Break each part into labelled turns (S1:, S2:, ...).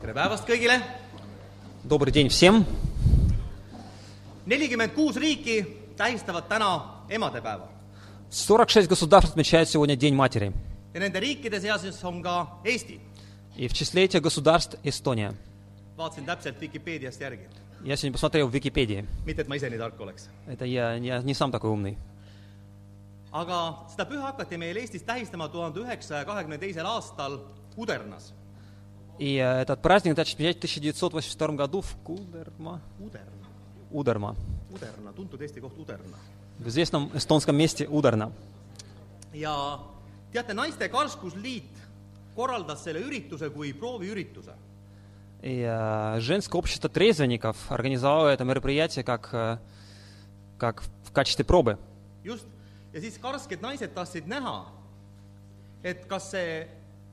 S1: tere päevast kõigile!
S2: Добрый день всем!
S1: nelikümmend kuus riiki tähistavad täna emadepäeva
S2: 46 государств отмечают сегодня День матери.
S1: ja nende riikide seas on ka Eesti.
S2: И в числе этих государств Эстония.
S1: vaatasin täpselt Vikipeediast järgi,
S2: Я сегодня посмотрел в Википедии.
S1: mitte et ma ise nii tark oleks.
S2: Это я, я не сам такой умный.
S1: aga seda püha hakati meil Eestis tähistama tuhande üheksasaja kahekümne teisel aastal Udernas.
S2: И э, этот праздник начали отмечать в 1982 году в Кудерма.
S1: Uderna,
S2: Удерма.
S1: Uderna, tuntud eesti koht Uderna.
S2: В известном эстонском месте Удерна.
S1: ja teate, Naiste Karskusliit korraldas selle ürituse kui prooviürituse
S2: И э, женское общество трезвенников организовало это мероприятие как, э, как в качестве пробы.
S1: just, ja siis karsked naised tahtsid näha, et kas see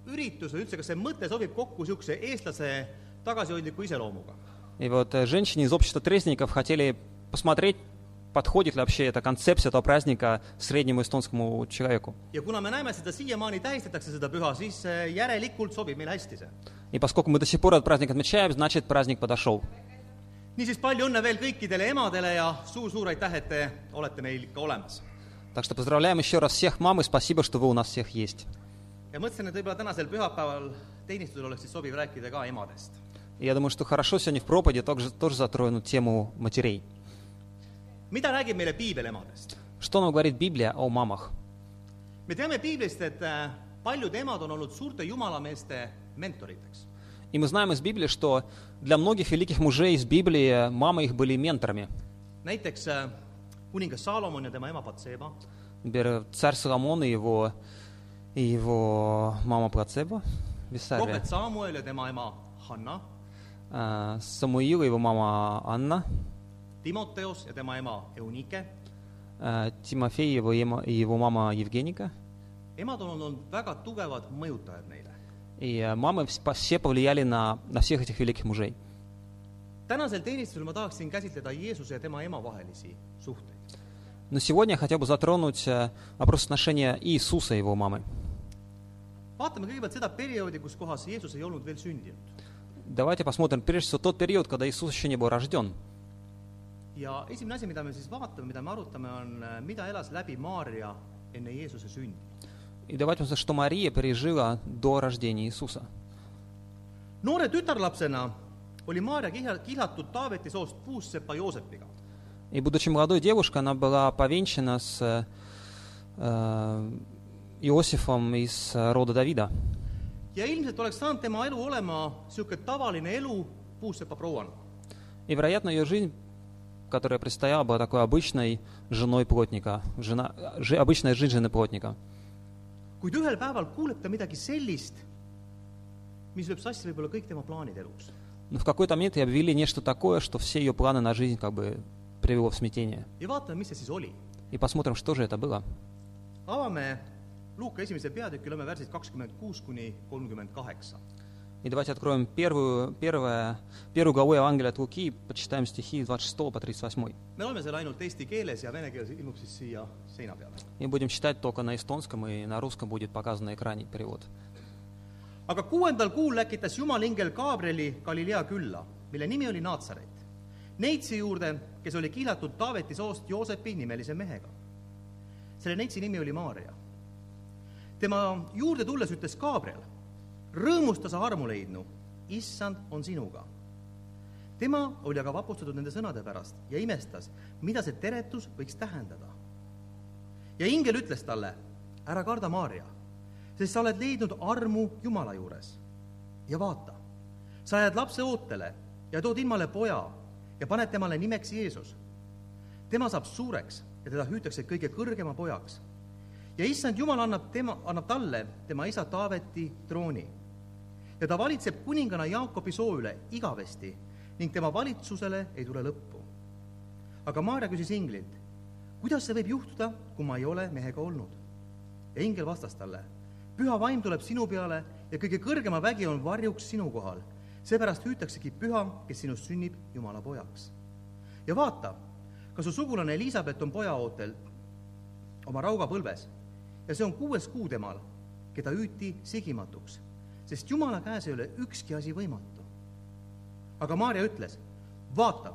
S1: üritus või üldse, kas see mõte sobib kokku niisuguse eestlase tagasihoidliku iseloomuga.
S2: И вот э, женщины из общества трезвенников хотели посмотреть, подходит ли вообще эта концепция этого праздника среднему эстонскому человеку.
S1: ja kuna me näeme seda siiamaani tähistatakse, seda püha, siis äh, järelikult sobib meile hästi see.
S2: И поскольку мы до сих пор этот праздник отмечаем, значит праздник подошел.
S1: niisiis, palju õnne veel kõikidele emadele ja suur-suur aitäh, et te olete meil ikka olemas.
S2: Так что поздравляем еще раз всех мам и спасибо, что вы у нас всех есть.
S1: Ja mõtlesin, et võib-olla tänasel pühapäeval teenistusel oleks siis sobiv rääkida ka emadest.
S2: Я думаю, что хорошо сегодня в проповеди тоже, тоже затронут тему матерей.
S1: mida räägib meile piibel emadest?
S2: Что нам говорит Библия о мамах?
S1: me teame piiblist, et äh, paljud emad on olnud suurte jumalameeste mentoriteks.
S2: И мы знаем из Библии, что для многих великих мужей из Библии мамы их были менторами.
S1: näiteks äh, kuningas Saalomon ja tema ema Patseba,
S2: Например, царь Соломон и его, и его мама Плацеба, Виссария,
S1: prophet Samuel ja tema ema Hanna,
S2: а, Самуил и его мама Анна,
S1: Timoteos ja tema ema Eunike.
S2: а, Тимофей и его, ема- и его мама Евгеника.
S1: emad on olnud väga tugevad mõjutajad neile.
S2: И а, мамы вс- по- все повлияли на, на всех этих великих мужей.
S1: tänasel teenistusel ma tahaksin käsitleda Jeesuse ja tema ema vahelisi suhteid.
S2: Но сегодня я хотел бы затронуть э, вопрос отношения Иисуса и его мамы.
S1: Vaatame kõigepealt seda perioodi, kus kohas Jeesus ei olnud veel sündinud.
S2: Давайте посмотрим прежде всего тот период, когда Иисус еще не был рожден.
S1: ja esimene asi, mida me siis vaatame, mida me arutame, on, mida elas läbi Maarja enne Jeesuse sündi.
S2: И давайте посмотрим, что Мария пережила до рождения Иисуса.
S1: noore tütarlapsena oli Maarja kihla, kihlatud Taaveti soost puussepa Joosepiga.
S2: И будучи молодой девушкой, она была повенчана с э, Иосифом из э, рода Давида.
S1: ja ilmselt oleks saanud tema elu olema niisugune tavaline elu.
S2: И, вероятно, ее жизнь, которая предстояла, была такой обычной женой плотника, жена, жи- обычная жизнь жены плотника.
S1: kuid ühel päeval kuuleb ta midagi sellist, mis lööb sassi võib-olla kõik tema plaanid elus.
S2: Но в какой-то момент ей объявили нечто такое, что все ее планы на жизнь как бы привело в смятение. И посмотрим, что же это было.
S1: avame Luuka esimese peatüki, loeme värsid kakskümmend kuus kuni kolmkümmend kaheksa.
S2: И давайте откроем первую, первое, первую главу Евангелия от Луки, почитаем стихи с 26 по 38.
S1: me loeme selle ainult eesti keeles ja vene keeles ilmub siis siia seina peale.
S2: И будем читать только на эстонском, и на русском будет показан на экране перевод.
S1: aga kuuendal kuul läkitas Jumal ingel Gabrieli Galilea külla, mille nimi oli Naatsaret. Neitsi juurde, kes oli kihlatud Taaveti soost Joosepi nimelise mehega. selle neitsi nimi oli Maarja. tema juurde tulles ütles Gabriel, rõõmusta sa armu leidnu, issand on sinuga. tema oli aga vapustatud nende sõnade pärast ja imestas, mida see teretus võiks tähendada. ja ingel ütles talle, ära karda, Maarja sest sa oled leidnud armu Jumala juures. ja vaata, sa jääd lapse ootele ja tood ilmale poja ja paned temale nimeks Jeesus. tema saab suureks ja teda hüütakse kõige kõrgema pojaks. Ja issand Jumal annab tema, annab talle tema isa Taaveti trooni. ja ta valitseb kuningana Jaakobi soo üle igavesti ning tema valitsusele ei tule lõppu. aga Maarja küsis inglilt, kuidas see võib juhtuda, kui ma ei ole mehega olnud? ja ingel vastas talle püha vaim tuleb sinu peale ja kõige kõrgema vägi on varjuks sinu kohal. seepärast hüütaksegi püha, kes sinust sünnib Jumala pojaks. ja vaata, ka su sugulane Elizabeth on pojaootel oma raugapõlves ja see on kuues kuu temal, keda hüüti sigimatuks, sest Jumala käes ei ole ükski asi võimatu. aga Maarja ütles, vaata,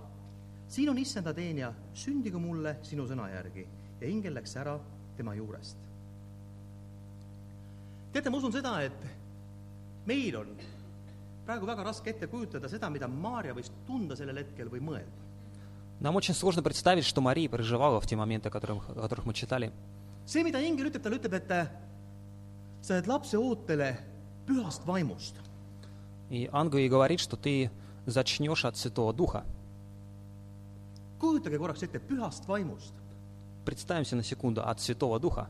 S1: siin on issanda teenija, sündigu mulle sinu sõna järgi ja ingel läks ära tema juurest. teate, ma usun seda, et meil on praegu väga raske ette kujutada seda, mida Maarja võis tunda sellel hetkel või mõelda.
S2: Нам очень сложно представить, что Мария переживала в те моменты, о которых, о которых мы читали.
S1: see, mida ingel ütleb, talle ütleb, et äh, sa oled lapse ootele pühast vaimust.
S2: И ангел ей говорит, что ты зачнешь от Святого Духа.
S1: kujutage korraks ette pühast vaimust.
S2: Представимся на секунду от Святого Духа.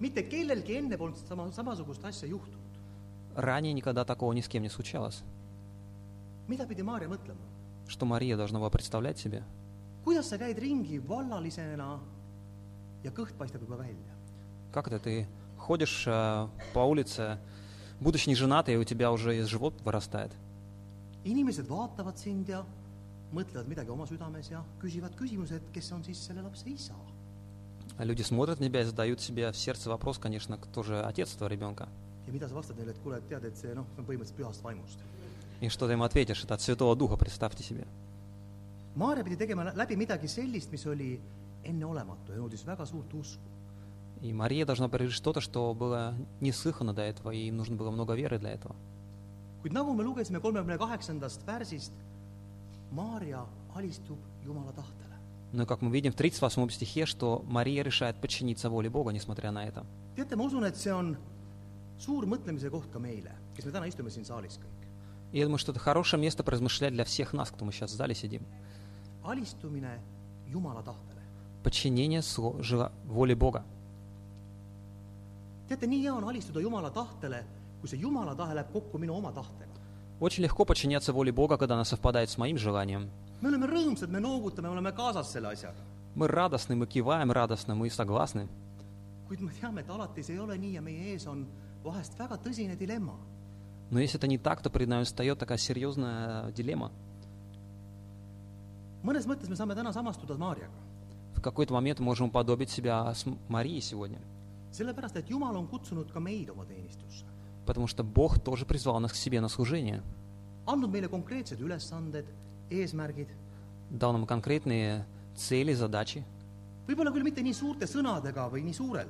S1: mitte kellelgi enne polnud sama, samasugust asja juhtunud.
S2: Ранее никогда такого ни с кем не случалось.
S1: mida pidi Maarja mõtlema?
S2: Что Мария должна была представлять себе?
S1: kuidas sa käid ringi vallalisena ja kõht paistab juba välja?
S2: Как это ты ходишь э, по улице, будучи не женатой, и у тебя уже из живот вырастает?
S1: inimesed vaatavad sind ja mõtlevad midagi oma südames ja küsivad küsimuse, et kes on siis selle lapse isa.
S2: А Люди смотрят на тебя и задают себе в сердце вопрос, конечно, кто же отец этого ребенка?
S1: ja mida sa vastad neile, et kuule, et tead, et see noh, see on põhimõtteliselt pühast vaimust.
S2: И что ты им ответишь? Это от Святого Духа, представьте себе.
S1: Maarja pidi tegema lä- läbi midagi sellist, mis oli enneolematu ja nõudis väga suurt usku.
S2: И Мария должна пережить что-то, что было неслыхано до этого, и им нужно было много веры для этого.
S1: kuid nagu me lugesime kolmekümne kaheksandast värsist, Maarja alistub Jumala tahtele.
S2: Но как мы видим в 38 стихе, что Мария решает подчиниться воле Бога, несмотря на это.
S1: teate, ma usun, et see on suur mõtlemise koht ka meile, kes me täna istume siin saalis kõik.
S2: Я думаю, что это хорошее место поразмышлять для всех нас, кто мы сейчас в зале сидим.
S1: alistumine Jumala tahtele.
S2: Подчинение воле Бога.
S1: Teate, nii hea on alistuda Jumala tahtele, kui see Jumala tahe läheb kokku minu oma tahtega.
S2: Очень легко подчиняться воле Бога, когда она совпадает с моим желанием.
S1: me oleme rõõmsad, me noogutame, me oleme kaasas selle asjaga.
S2: Мы радостны, мы киваем радостно, мы согласны.
S1: kuid me teame, et alati see ei ole nii ja meie ees on vahest väga tõsine dilemma.
S2: Но если это не так, то перед нами встает такая серьезная дилемма.
S1: mõnes mõttes me saame täna samastuda Maarjaga,
S2: В какой-то момент можем уподобить себя с Марией сегодня.
S1: Sellepärast et Jumal on kutsunud ka meid oma teenistusse,
S2: Потому что Бог тоже призвал нас к себе на служение.
S1: andnud meile konkreetsed ülesanded, eesmärgid,
S2: Дал нам конкретные цели, задачи.
S1: võib-olla küll mitte nii suurte sõnadega või nii suurelt,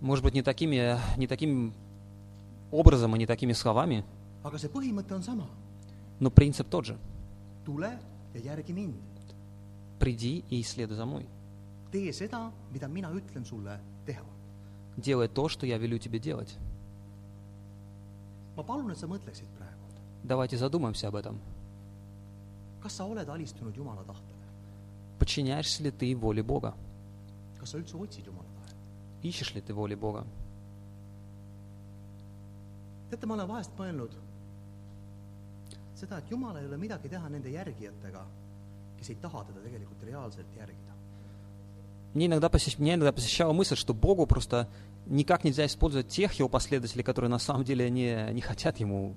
S2: Может быть, не, такими, не таким образом и не такими словами,
S1: aga see põhimõte on sama.
S2: но принцип тот же.
S1: tule ja järgi mind.
S2: Приди и исследуй за мной.
S1: tee seda, mida mina ütlen sulle teha.
S2: Делай то, что я велю тебе делать.
S1: ma palun, et sa mõtleksid praegu,
S2: Давайте задумаемся об этом.
S1: kas sa oled alistunud Jumala tahtele?
S2: Подчиняешься ли ты воле Бога?
S1: kas sa üldse otsid Jumala tahet?
S2: Ищешь ли ты воли Бога?
S1: teate, ma olen vahest mõelnud seda, et Jumal ei ole midagi teha nende järgijatega, kes ei taha teda tegelikult reaalselt järgida.
S2: Мне иногда, посещ... Меня иногда посещала мысль, что Богу просто никак нельзя использовать тех его последователей, которые на самом деле не, не хотят ему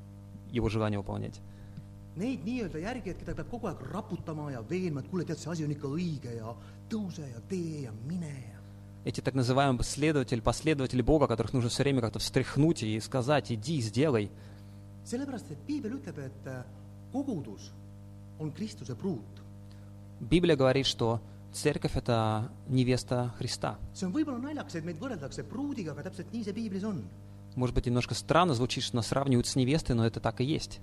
S2: его желание выполнять.
S1: Neid nii-öelda järgijaid, keda peab kogu aeg raputama ja veenma, et kuule, tead, see asi on ikka õige ja tõuse ja tee ja mine ja
S2: Эти так называемые последователи, последователи Бога, которых нужно все время как-то встряхнуть и сказать, иди, сделай.
S1: pruut.
S2: Библия говорит, что церковь – это невеста Христа.
S1: see on võib-olla naljakas, et meid võrreldakse pruudiga, aga täpselt nii see piiblis on.
S2: Может быть, немножко странно звучит, что нас сравнивают с невестой, но это так и есть.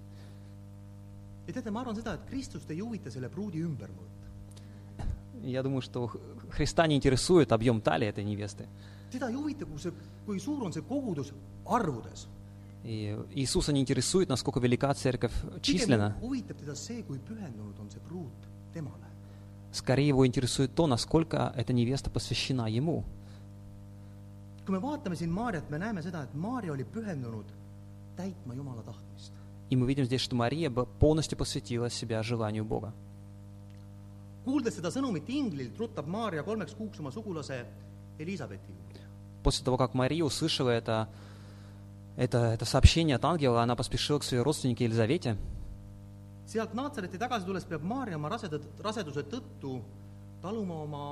S1: ja teate, ma arvan seda, et Kristust ei huvita selle pruudi ümber mõõta.
S2: Я думаю, что Х- Христа не интересует объем талии этой невесты.
S1: teda ei huvita, kui see, kui suur on see kogudus arvudes.
S2: И Иисуса не интересует, насколько велика церковь численно.
S1: pigem huvitab teda see, kui pühendunud on see pruut temale.
S2: Скорее его интересует то, насколько эта невеста посвящена Ему.
S1: kui me vaatame siin Maarjat, me näeme seda, et Maarja oli pühendunud täitma Jumala tahtmist.
S2: И мы видим здесь, что Мария полностью посвятила себя желанию Бога.
S1: kuuldes seda sõnumit inglilt, ruttab Maarja kolmeks kuuks oma sugulase Elizabethi juurde.
S2: После того, как Мария услышала это, это, это сообщение от ангела, она поспешила к своей родственнике Елизавете.
S1: Sealt Naatsareti tagasi tulles peab Maarja oma raseda, raseduse tõttu taluma oma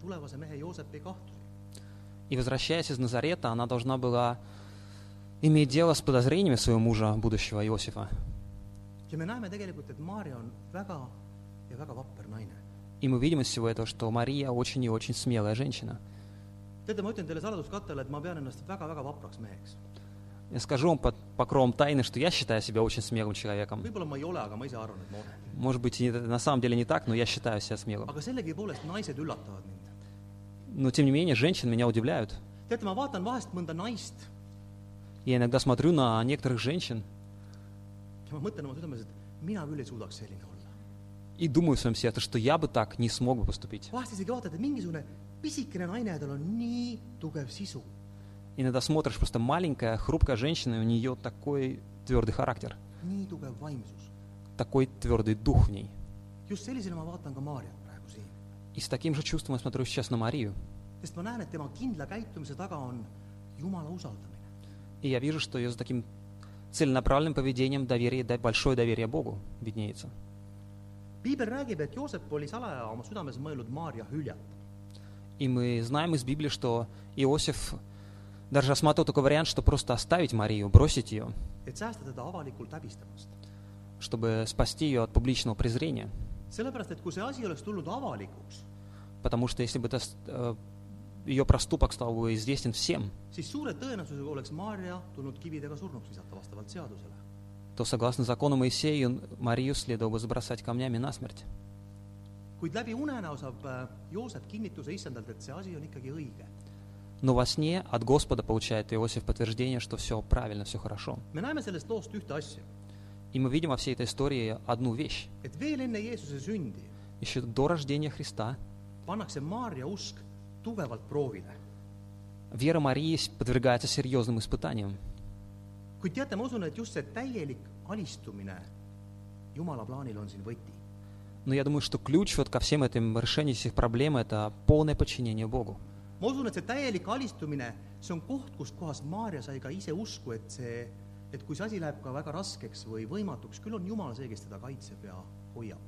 S1: tulevase mehe Joosepi kahtlusi.
S2: И возвращаясь из Назарета, она должна была иметь дело с подозрениями своего мужа, будущего Иосифа.
S1: ja me näeme tegelikult, et Maarja on väga ja väga vapper naine.
S2: И мы видим из всего этого, что Мария очень и очень смелая женщина.
S1: teate, ma ütlen teile saladuskattele, et ma pean ennast väga-väga vapraks meheks.
S2: Я скажу вам под покровом тайны, что я считаю себя очень смелым человеком. Может быть, на самом деле не так, но я считаю себя смелым. Но тем не менее, женщины меня удивляют. Я иногда смотрю на некоторых женщин и думаю в своем сердце, что я бы так не смог бы поступить. Иногда смотришь, просто маленькая, хрупкая женщина, и у нее такой твердый характер, такой твердый дух в ней. И с таким же чувством я смотрю сейчас на Марию. И я вижу, что ее за таким целенаправленным поведением доверие, большое доверие Богу виднеется.
S1: piibel räägib, et Joosep oli salaja oma südames mõelnud Maarja hüljata.
S2: И мы знаем из Библии, что Иосиф даже рассматривал такой вариант, что просто оставить Марию, бросить ее, чтобы спасти ее от публичного презрения. Потому что если бы это, э, ее проступок стал бы известен всем, то согласно закону Моисея Марию следовало бы забросать камнями насмерть.
S1: kuid läbi unenäo saab äh, Joosep kinnituse issandalt, et see asi on ikkagi õige.
S2: Но во сне от Господа получает Иосиф подтверждение, что все правильно, все хорошо. И мы видим во всей этой истории одну вещь. Еще до рождения Христа вера Марии подвергается серьезным испытаниям.
S1: kuid teate, ma usun, et just see täielik alistumine Jumala plaanil on siin võti.
S2: Но я думаю, что ключ вот ко всем этим решению всех проблем – это полное подчинение Богу.
S1: Ma usun, et see täielik alistumine, see on koht, kus kohas Maarja sai ka ise usku, et see, et kui see asi läheb ka väga raskeks või võimatuks, küll on Jumal see, kes teda kaitseb ja hoiab.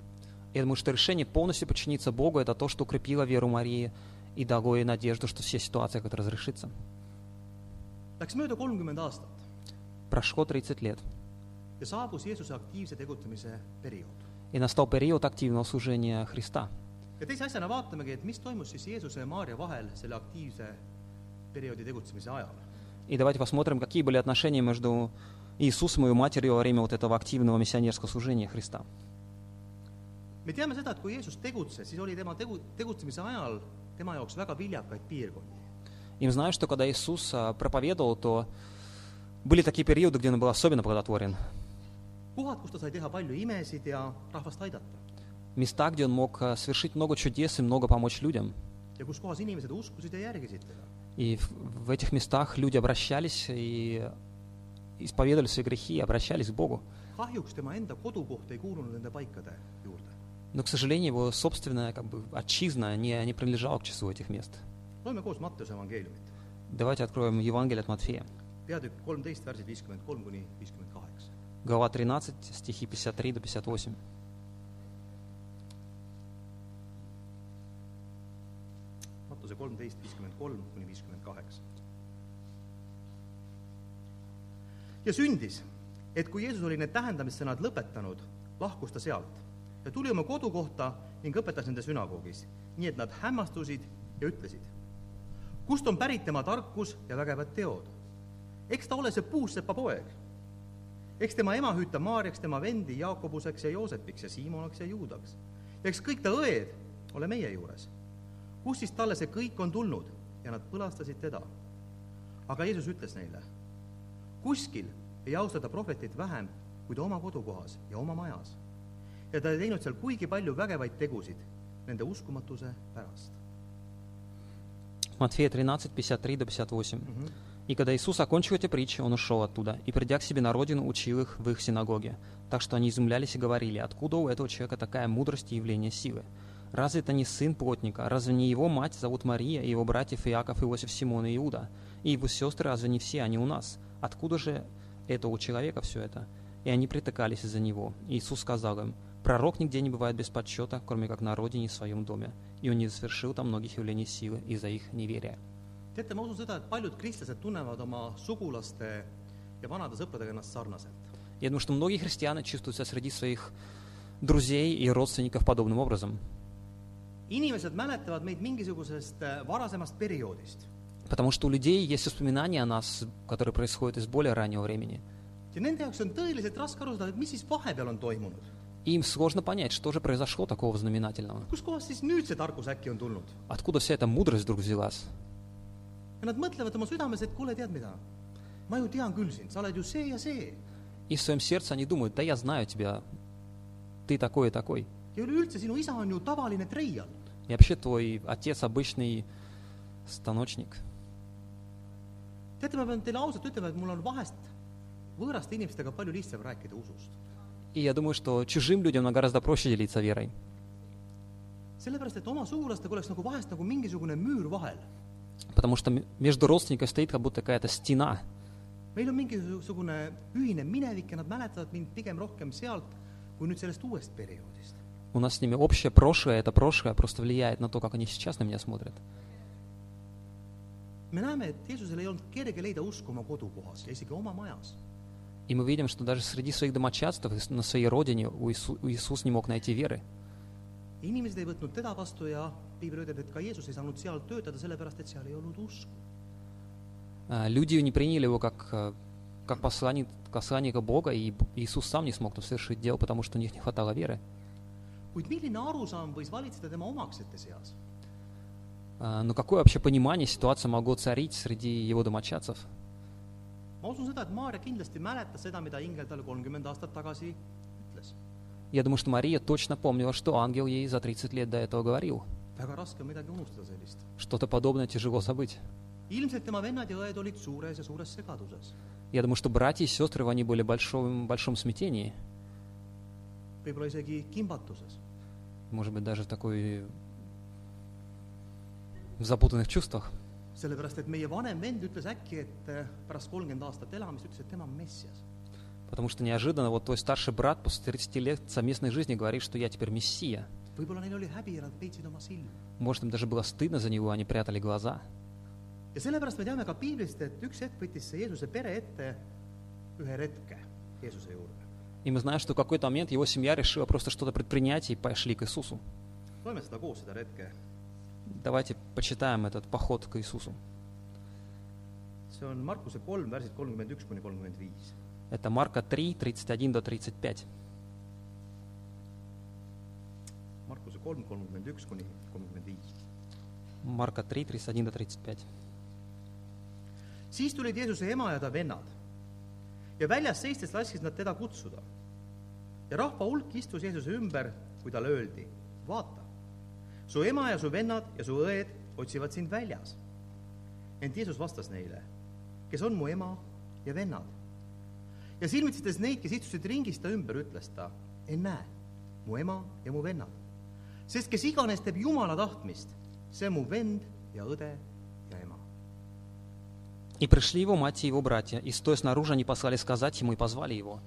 S2: Я думаю, что решение полностью подчиниться Богу – это то, что укрепило веру Марии и дало ей надежду, что все ситуации как-то разрешится.
S1: Läks mööda kolmkümmend aastat
S2: Прошло 30 лет,
S1: ja saabus Jeesuse aktiivse tegutsemise periood.
S2: и настал период активного служения Христа.
S1: Ja teise asjana vaatamegi, et mis toimus siis Jeesuse ja Maarja vahel selle aktiivse perioodi tegutsemise ajal.
S2: И давайте посмотрим, какие были отношения между Иисусом и его матерью во время вот этого активного миссионерского служения Христа.
S1: me teame seda, et kui Jeesus tegutses, siis oli tema tegu, tegutsemise ajal tema jaoks väga viljakaid piirkondi.
S2: И мы знаем, что когда Иисус а, проповедовал, то были такие периоды, где он был особенно плодотворен.
S1: kohad, kus ta sai teha palju imesid ja rahvast aidata
S2: Места, где он мог а, совершить много чудес и много помочь людям. И в, в этих местах люди обращались и исповедовали свои грехи, и обращались к Богу. Но, к сожалению, его собственная как бы, отчизна не, не принадлежала к числу этих мест. Давайте откроем Евангелие от Матфея. Глава 13, стихи 53 до 58.
S1: kolmteist, viiskümmend kolm kuni viiskümmend kaheksa. ja sündis, et kui Jeesus oli need tähendamissõnad lõpetanud, lahkus ta sealt ja tuli oma kodukohta ning õpetas nende sünagoogis, nii et nad hämmastusid ja ütlesid, kust on pärit tema tarkus ja vägevad teod. eks ta ole see puussepa poeg. eks tema ema hüüta Maarjaks tema vendi Jaakobuseks ja Joosepiks ja Siimonaks ja Juudaks. eks kõik ta õed ole meie juures kust siis talle see kõik on tulnud ja nad põlastasid teda . aga Jeesus ütles neile , kuskil ei austata prohvetit vähem kui ta oma kodukohas ja oma majas . ja ta ei teinud seal kuigi palju vägevaid tegusid nende uskumatuse pärast .
S2: Матфея 13, 53 до 58. И когда Иисус окончил эти притчи, он ушел оттуда, и, придя к себе на родину, учил их в их синагоге. Так что они изумлялись и говорили, откуда у этого человека такая мудрость и явление силы? Разве это не сын плотника? Разве не его мать зовут Мария, и его братьев Иаков, Иосиф, Симон и Иуда? И его сестры разве не все они у нас? Откуда же это у человека все это? И они притыкались из-за него. И Иисус сказал им, пророк нигде не бывает без подсчета, кроме как на родине и в своем доме. И он не совершил там многих явлений силы из-за их неверия.
S1: teate, ma usun seda, et paljud kristlased tunnevad oma sugulaste ja vanade sõpradega ennast sarnaselt.
S2: Я думаю, что многие христиане чувствуют себя среди своих друзей и родственников подобным образом.
S1: Inimesed mäletavad meid mingisugusest äh, varasemast perioodist
S2: Потому что у людей есть воспоминания о нас, которые происходят из более раннего времени.
S1: ja nende jaoks on tõeliselt raske aru saada, et mis siis vahepeal on toimunud.
S2: И им сложно понять, что же произошло такого знаменательного.
S1: kuskohast siis nüüd see tarkus äkki on tulnud?
S2: Откуда вся эта мудрость вдруг взялась?
S1: ja nad mõtlevad oma südames, et kuule, tead mida, ma ju tean küll sind, sa oled ju see ja see
S2: И в своем сердце они думают, да я знаю тебя, ты такой и такой.
S1: ja üleüldse sinu isa on ju tavaline treial.
S2: И вообще твой отец обычный станочник.
S1: teate , ma pean teile ausalt ütlema , et mul on vahest võõraste inimestega palju lihtsam rääkida usust .
S2: И я думаю, что чужим людям гораздо проще делиться верой.
S1: sellepärast , et oma sugulastega oleks nagu vahest nagu mingisugune müür vahel .
S2: Потому что м- между родственниками стоит как будто какая-то стена.
S1: meil on mingisugune ühine minevik ja nad mäletavad mind pigem rohkem sealt kui nüüd sellest uuest perioodist .
S2: У нас с ними общее прошлое, это прошлое просто влияет на то, как они сейчас на меня смотрят.
S1: me näeme, et Jeesusel ei olnud kerge leida usku oma kodukohas ja isegi oma majas.
S2: И мы видим, что даже среди своих домочадцев, на своей родине у Иису- у Иисус не мог найти веры.
S1: inimesed ei võtnud teda vastu ja piibel ütleb, et ka Jeesus ei saanud seal töötada, sellepärast et seal ei olnud usku.
S2: А, Люди не приняли его как, э, как посланник, посланника Бога, и Иисус сам не смог совершить дело, потому что у них не хватало веры.
S1: Kuid milline arusaam võis valitseda tema omaksete seas?
S2: А, Но какое вообще понимание ситуации могло царить среди его домочадцев?
S1: ma usun seda, et Maarja kindlasti mäletas seda, mida ingel talle kolmkümmend aastat tagasi ütles.
S2: Я думаю, что Мария точно помнила, что ангел ей за 30 лет до этого говорил.
S1: väga raske on midagi unustada sellist.
S2: Что-то подобное тяжело забыть.
S1: ilmselt tema vennad ja õed olid suures ja suures segaduses.
S2: Я думаю, что братья и сестры, они были в большом, большом смятении.
S1: Võib-olla isegi kimbatuses.
S2: Может быть, даже в такой... в запутанных чувствах.
S1: sellepärast, et meie vanem vend ütles äkki, et äh, pärast kolmkümmend aastat elamist ütles, et tema on Messias.
S2: Потому что неожиданно вот твой старший брат после 30 лет совместной жизни говорит, что я теперь мессия. Может, им даже было стыдно за него, они прятали глаза.
S1: ja sellepärast me teame ka piiblist, et üks hetk võttis see Jeesuse pere ette ühe retke Jeesuse juurde.
S2: И мы знаем, что в какой-то момент его семья решила просто что-то предпринять и пошли к Иисусу. Давайте почитаем этот поход к Иисусу. Это Марка 3, 31 до 35.
S1: Markuse kolm, kolmkümmend üks kuni kolmkümmend viis.
S2: 3, 31 до 35.
S1: siis tulid Jeesuse ema ja ta vennad ja väljas seistes laskis nad teda kutsuda. ja rahva hulk istus Jeesuse ümber, kui talle öeldi, vaata, su ema ja su vennad ja su õed otsivad sind väljas. ent Jeesus vastas neile, kes on mu ema ja vennad. ja silmitsedes neid, kes istusid ringis ta ümber, ütles ta, ennäe, mu ema ja mu vennad. sest kes iganes teeb Jumala tahtmist, see on mu vend ja õde.
S2: И пришли его мать и его братья, и стоя снаружи, они послали сказать ему и позвали его.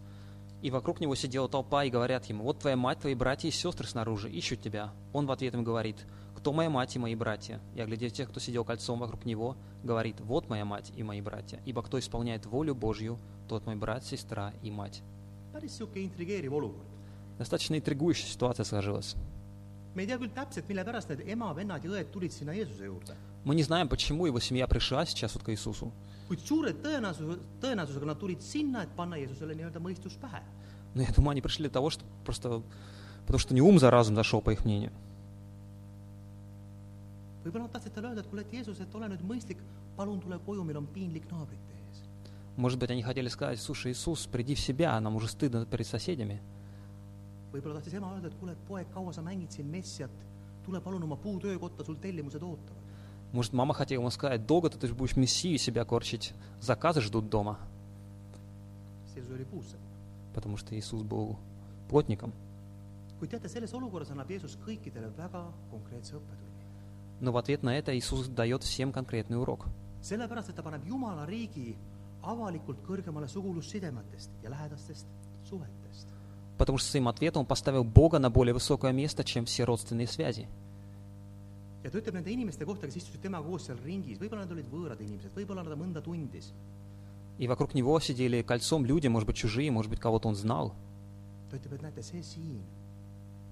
S2: И вокруг него сидела толпа, и говорят ему, вот твоя мать, твои братья и сестры снаружи, ищут тебя. Он в ответ им говорит, кто моя мать и мои братья? И, оглядев тех, кто сидел кольцом вокруг него, говорит, вот моя мать и мои братья. Ибо кто исполняет волю Божью, тот мой брат, сестра и мать. Достаточно интригующая ситуация сложилась.
S1: Me ei tea küll täpselt, mille pärast need ema, vennad ja õed tulid sinna Jeesuse juurde,
S2: Мы не знаем, почему его семья пришла сейчас вот к Иисусу.
S1: kuid suure tõenäosus, tõenäosusega nad tulid sinna, et panna Jeesusele nii-öelda mõistus pähe.
S2: Но я думаю, они пришли для того, что просто... Потому что не ум за разум зашел, по их мнению.
S1: võib-olla nad tahtsid talle öelda, et kuule, et Jeesus, et ole nüüd mõistlik, palun tule koju, meil on piinlik naabrite ees.
S2: Может быть, они хотели сказать, слушай, Иисус, приди в себя, нам уже стыдно перед соседями.
S1: võib-olla tahtis ema öelda , et kuule , et poeg , kaua sa mängid siin messiat , tule palun oma puutöökotta , sul tellimused ootavad .
S2: Может, мама хотела ему сказать, долго ты будешь мессию себя корчить, заказы ждут дома,
S1: Jeesus oli puusse .
S2: потому что Иисус был плотником.
S1: kuid teate , selles olukorras annab Jeesus kõikidele väga konkreetse õppetunni .
S2: Но в ответ на это Иисус дает всем конкретный урок.
S1: sellepärast , et ta paneb Jumala riigi avalikult kõrgemale sugulussidemetest ja lähedastest suhetest .
S2: Потому что своим ответом он поставил Бога на более высокое место, чем все родственные связи.
S1: ja ta ütleb nende inimeste kohta, kes istusid temaga koos seal ringis, võib-olla nad olid võõrad inimesed, võib-olla ta mõnda tundis.
S2: И вокруг него сидели кольцом люди, может быть, чужие, может быть, кого-то он знал.
S1: ta ütleb, et näete, see siin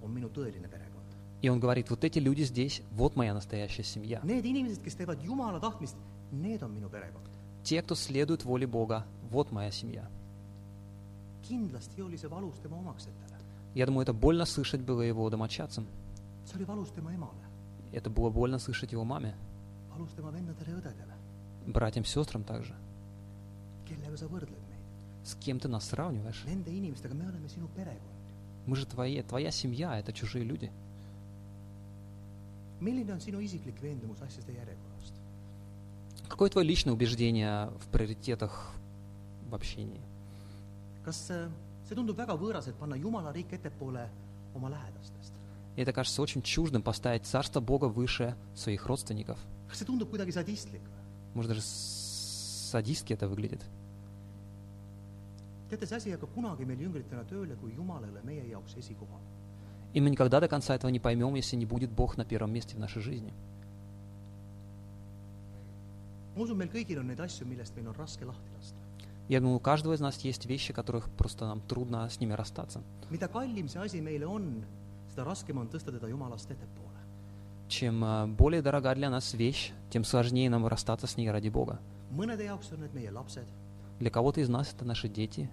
S1: on minu tõeline perekond.
S2: И он говорит, вот эти люди здесь, вот моя настоящая семья.
S1: Need inimesed, kes teevad Jumala tahtmist, need on minu perekond.
S2: Те, кто следует воле Бога, вот моя семья.
S1: kindlasti oli see valus tema omaksetele.
S2: Я думаю, это больно слышать было его домочадцам. Это было больно слышать его маме, братьям, сестрам также. С кем ты нас сравниваешь? Мы же твои, твоя семья, это чужие люди. Какое твое личное убеждение в приоритетах в общении?
S1: Kas äh, see tundub väga võõras, et panna Jumala riik ettepoole oma lähedastest?
S2: Это кажется очень чуждым поставить Царство Бога выше своих родственников.
S1: kas see tundub kuidagi sadistlik?
S2: Может, даже садистски это выглядит.
S1: teate, see asi ei hakka kunagi meil jüngritena tööle, kui Jumal ei ole meie jaoks esikohal.
S2: И мы никогда до конца этого не поймем, если не будет Бог на первом месте в нашей жизни.
S1: ma usun, meil kõigil on neid asju, millest meil on raske lahti lasta.
S2: Я думаю, у каждого из нас есть вещи, которых просто нам трудно с ними расстаться. Чем э, более дорога для нас вещь, тем сложнее нам расстаться с ней ради Бога. Для кого-то из нас это наши дети,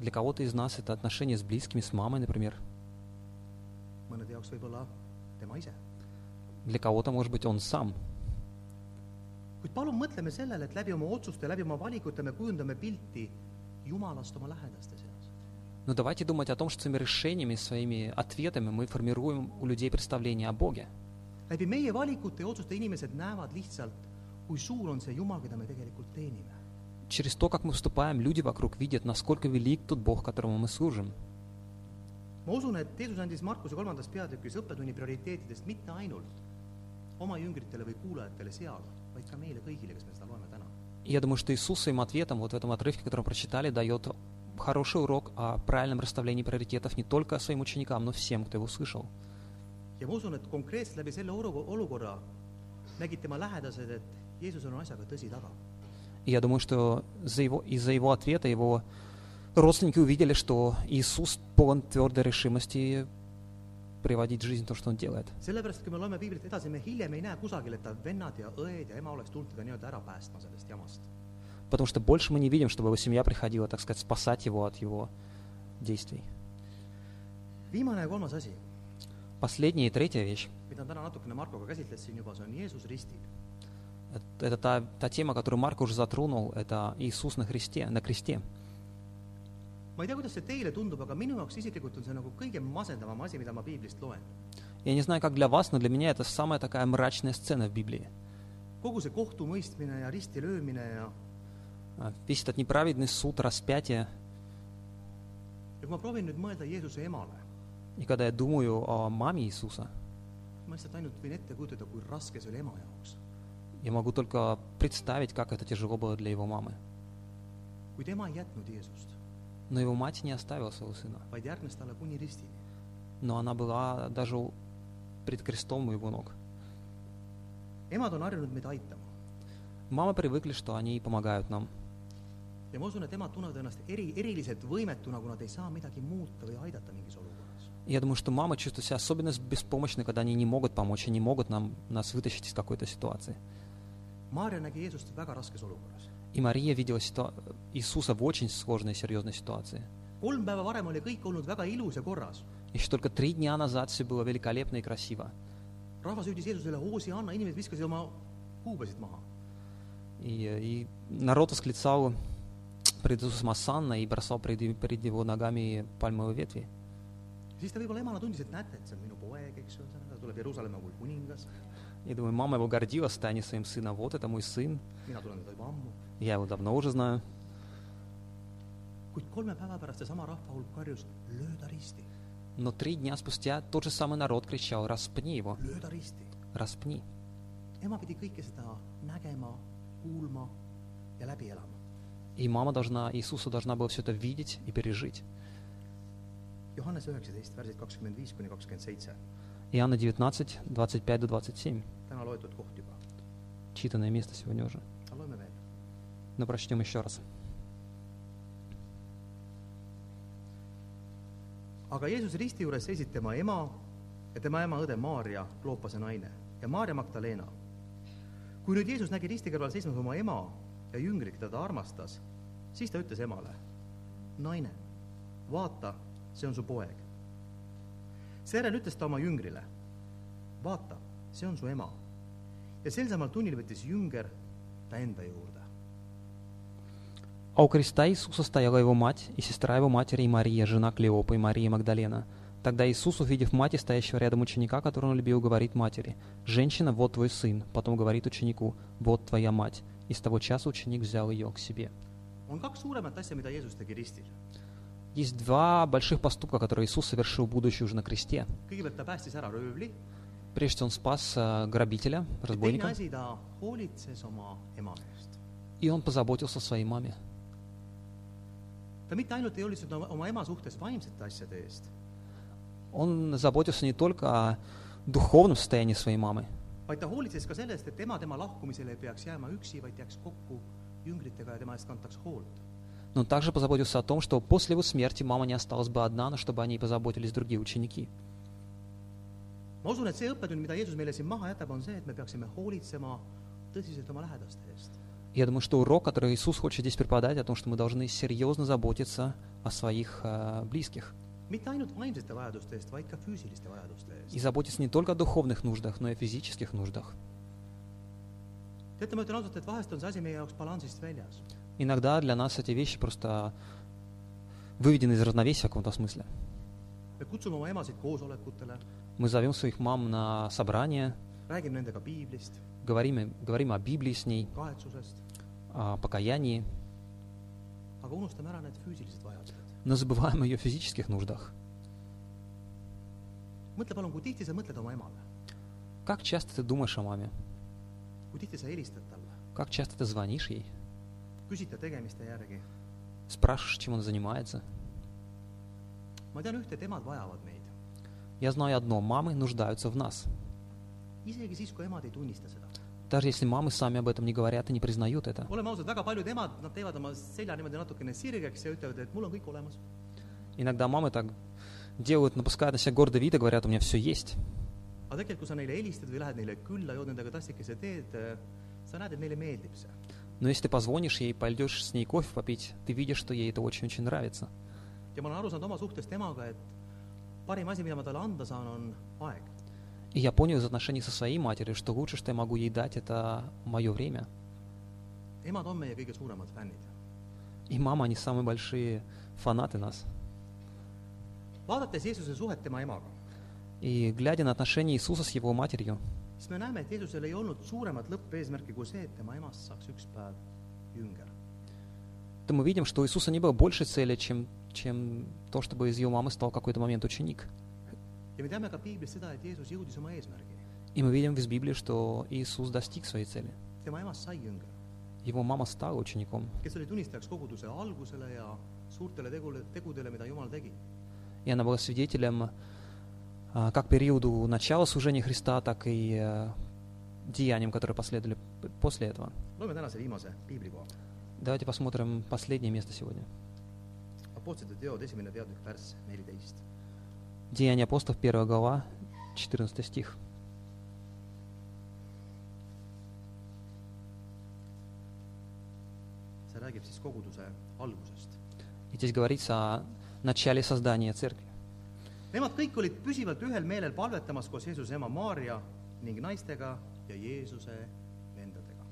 S2: для кого-то из нас это отношения с близкими, с мамой, например. Для кого-то, может быть, он сам.
S1: kuid palun mõtleme sellele , et läbi oma otsuste , läbi oma valikute me kujundame pilti Jumalast oma lähedaste seas .
S2: Но давайте думать о том, что своими решениями, своими ответами мы формируем у людей представление о Боге.
S1: läbi meie valikute ja otsuste inimesed näevad lihtsalt , kui suur on see Jumal , keda me tegelikult teenime .
S2: Через то, как мы вступаем, люди вокруг видят, насколько велик тот Бог, которому мы служим.
S1: ma usun , et Jeesus andis Markuse kolmandas peatükis õppetunni prioriteetidest mitte ainult oma jüngritele või kuulajatele seal ,
S2: я думаю, что Иисус своим ответом вот в этом отрывке, который мы прочитали, дает хороший урок о правильном расставлении приоритетов не только своим ученикам, но всем, кто его слышал.
S1: ja ma usun, et konkreetselt läbi selle olu- olukorra nägid tema lähedased, et Jeesusel on asjaga tõsi taga.
S2: И я думаю, что за его, из-за его ответа его родственники увидели, что Иисус полон твердой решимости приводить в жизнь то, что он делает.
S1: sellepärast, kui me loeme piiblit edasi, me hiljem ei näe kusagil, et ta vennad ja õed ja ema oleks tulnud teda nii-öelda ära päästma sellest jamast.
S2: Потому что больше мы не видим, чтобы его семья приходила, так сказать, спасать его от его действий.
S1: viimane ja kolmas asi,
S2: Последняя и третья вещь
S1: mida täna natukene Markoga käsitles siin juba, see on Jeesus ristil .–
S2: это- это та, та тема, которую Марк уже затронул, это Иисус на кресте, на кресте.
S1: Ma ei tea, kuidas see teile tundub, aga minu jaoks isiklikult on see nagu kõige masendavam asi, mida ma piiblist loen.
S2: Я не знаю, как для вас, но для меня это самая такая мрачная сцена в Библии.
S1: kogu see kohtumõistmine ja risti löömine ja,
S2: А, Весь этот неправедный суд, распятие.
S1: ja kui ma proovin nüüd mõelda Jeesuse emale,
S2: И когда я думаю о маме Иисуса,
S1: ma lihtsalt ainult võin ette kujutada, kui raske see oli ema jaoks.
S2: я могу только представить, как это тяжело было для его мамы.
S1: kuid ema ei jätnud Jeesust,
S2: Но его мать не оставила своего сына. Но она была даже пред крестом у его ног. Мамы привыкли, что они помогают нам.
S1: ja ma usun, et emad tunnevad ennast eri, eriliselt võimetuna, kui nad ei saa midagi muuta või aidata mingis olukorras.
S2: Я думаю, что мамы чувствуют себя особенно беспомощны, когда они не могут помочь и не могут нам, нас вытащить из какой-то ситуации.
S1: Maarja nägi Jeesust väga raskes olukorras.
S2: И Мария видела ситуа- Иисуса в очень сложной и серьезной ситуации.
S1: kolm päeva varem oli kõik olnud väga ilus ja korras.
S2: Еще только три дня назад все было великолепно и красиво.
S1: rahvas hüüdis Jeesusele, hoosi anna, inimesed viskasid oma kuubasid maha.
S2: И, и народ восклицал пред Иисусом Асанна и бросал пред, пред его ногами пальмовые ветви. Я думаю, мама его гордилась станет своим сыном. Вот это мой сын, я его давно уже знаю. Но три дня спустя тот же самый народ кричал, распни его, распни. И мама должна, Иисуса должна была все это видеть и пережить.
S1: Johannes üheksateist, värsid kakskümmend viis kuni kakskümmend seitse,
S2: Иоанна 19, 25 до 27.
S1: täna loetud koht juba.
S2: Читанное место сегодня уже.
S1: aga loeme veel .
S2: Но прочтем еще раз.
S1: aga Jeesus risti juures seisid tema ema ja tema ema õde Maarja , Kloopase naine ja Maarja Magdalena . kui nüüd Jeesus nägi risti kõrval seismas oma ema ja jüngrit , keda ta armastas , siis ta ütles emale , naine , vaata , see on su poeg . seejärel ütles ta oma jüngrile , vaata , see on su ema . ja sel samal tunnil võttis jünger ta enda juurde .
S2: А у креста Иисуса стояла его мать и сестра его матери и Мария, жена Клеопа и Мария Магдалена. Тогда Иисус, увидев мать и стоящего рядом ученика, которого он любил, говорит матери, «Женщина, вот твой сын». Потом говорит ученику, «Вот твоя мать». И с того часа ученик взял ее к себе. Есть два больших поступка, которые Иисус совершил, будучи уже на кресте. Прежде Он спас э, грабителя, разбойника, и Он позаботился о своей маме.
S1: Ta mitte ainult ei hoolitsenud oma, ema suhtes vaimsete asjade eest,
S2: Он заботился не только о духовном состоянии своей мамы,
S1: vaid ta hoolitses ka sellest, et ema tema lahkumisel ei peaks jääma üksi, vaid jääks kokku jüngritega ja tema eest kantaks hoolt.
S2: но также позаботился о том, что после его смерти мама не осталась бы одна, но чтобы о ней позаботились другие ученики.
S1: ma usun, et see õppetund, mida Jeesus meile siin maha jätab, on see, et me peaksime hoolitsema tõsiselt oma lähedaste eest.
S2: Я думаю, что урок, который Иисус хочет здесь преподать, о том, что мы должны серьезно заботиться о своих э, близких.
S1: mitte ainult vaimsete vajaduste eest, vaid ka füüsiliste vajaduste
S2: И заботиться не только о духовных нуждах, но и о физических нуждах.
S1: teate, ma ütlen ausalt, et vahest on see asi meie jaoks balansist väljas.
S2: Иногда для нас эти вещи просто выведены из равновесия в каком-то смысле.
S1: me kutsume oma emasid koosolekutele,
S2: Мы зовем своих мам на собрание,
S1: räägime nendega piiblist,
S2: говорим, говорим о Библии с ней, о покаянии, но забываем о ее физических нуждах. Как часто ты думаешь о маме? Как часто ты звонишь ей? Спрашиваешь, чем она занимается? Я знаю одно, мамы нуждаются в нас. Даже если мамы сами об этом не говорят и не признают это.
S1: oleme ausad, väga paljud emad, nad teevad oma selja niimoodi natukene sirgeks ja ütlevad, et mul on kõik olemas.
S2: Иногда мамы так делают, напускают на себя гордый вид и говорят, у меня все есть.
S1: aga tegelikult, kui sa neile helistad või lähed neile külla, jood nendega tassikese teed, sa näed, et neile meeldib see.
S2: Но если ты позвонишь ей, пойдешь с ней кофе попить, ты видишь, что ей это очень-очень нравится.
S1: ja ma olen aru saanud oma suhtest temaga, et parim asi, mida ma talle anda saan, on aeg.
S2: И я понял из отношений со своей матерью, что лучше, что я могу ей дать, это мое время. И мама, они самые большие фанаты нас. И глядя на отношения Иисуса с его матерью,
S1: siis me näeme, et Jeesusel ei olnud suuremat lõppeesmärki kui see, et tema emast saaks üks päev jünger.
S2: то мы видим, что у Иисуса не было большей цели, чем, чем то, чтобы из его мамы стал какой-то момент ученик.
S1: Me teame ka piiblist seda, et Jeesus jõudis oma eesmärgini.
S2: И мы видим из Библии, что Иисус достиг своей цели.
S1: tema emast sai jünger,
S2: Его мама стала учеником.
S1: kes oli tunnistajaks koguduse algusele ja suurtele tegule, tegudele, mida Jumal tegi.
S2: И она была свидетелем а, как периоду начала служения Христа, так и э, деяниям, которые последовали после этого. Давайте посмотрим последнее место сегодня.
S1: Peatükk.
S2: Деяния апостолов, 1 глава, 14 стих. И здесь говорится о начале создания церкви.
S1: Nemad kõik olid püsivalt ühel meelel palvetamas koos Jeesuse ema Maarja ning naistega ja Jeesuse vendadega.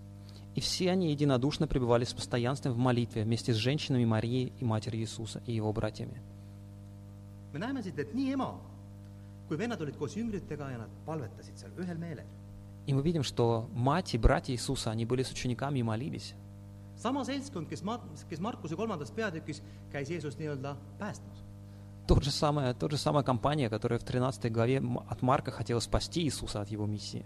S2: И все они единодушно пребывали с постоянством в молитве вместе с женщинами Марией и матерью Иисуса и его братьями.
S1: Me näeme siit, et nii ema kui vennad olid koos jüngritega ja nad palvetasid seal ühel meelel.
S2: И мы видим, что мать и братья Иисуса, они были с учениками и молились.
S1: sama seltskond, kes ma-, kes Markuse kolmandas peatükis käis Jeesust nii-öelda päästmas.
S2: Тот же самая, тот же самая компания, которая в 13 главе от Марка хотела спасти Иисуса от его миссии.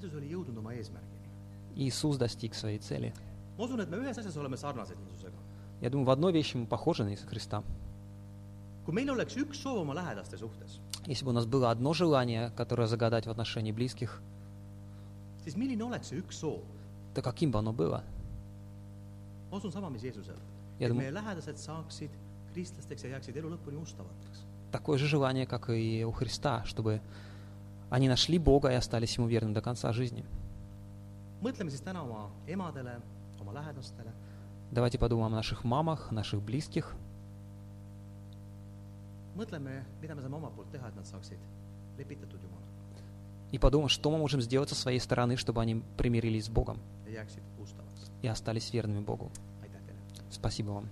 S1: Jeesus oli jõudnud oma eesmärgini.
S2: Иисус достиг своей цели.
S1: ma usun, et me ühes asjas oleme sarnased Jeesusega.
S2: Я думаю, в одной вещи мы похожи на Иисуса Христа. Если бы у нас было одно желание, которое загадать в отношении близких, то каким бы оно было?
S1: lõpuni ustavaks.
S2: Такое же желание, как и у Христа, чтобы они нашли Бога и остались Ему верны до конца жизни. Давайте подумаем о наших мамах, наших близких.
S1: mõtleme, mida me saame omalt poolt teha, et nad saaksid lepitatud Jumalaga
S2: И подумаем, что мы можем сделать со своей стороны, чтобы они примирились с Богом и остались верными Богу. Спасибо вам.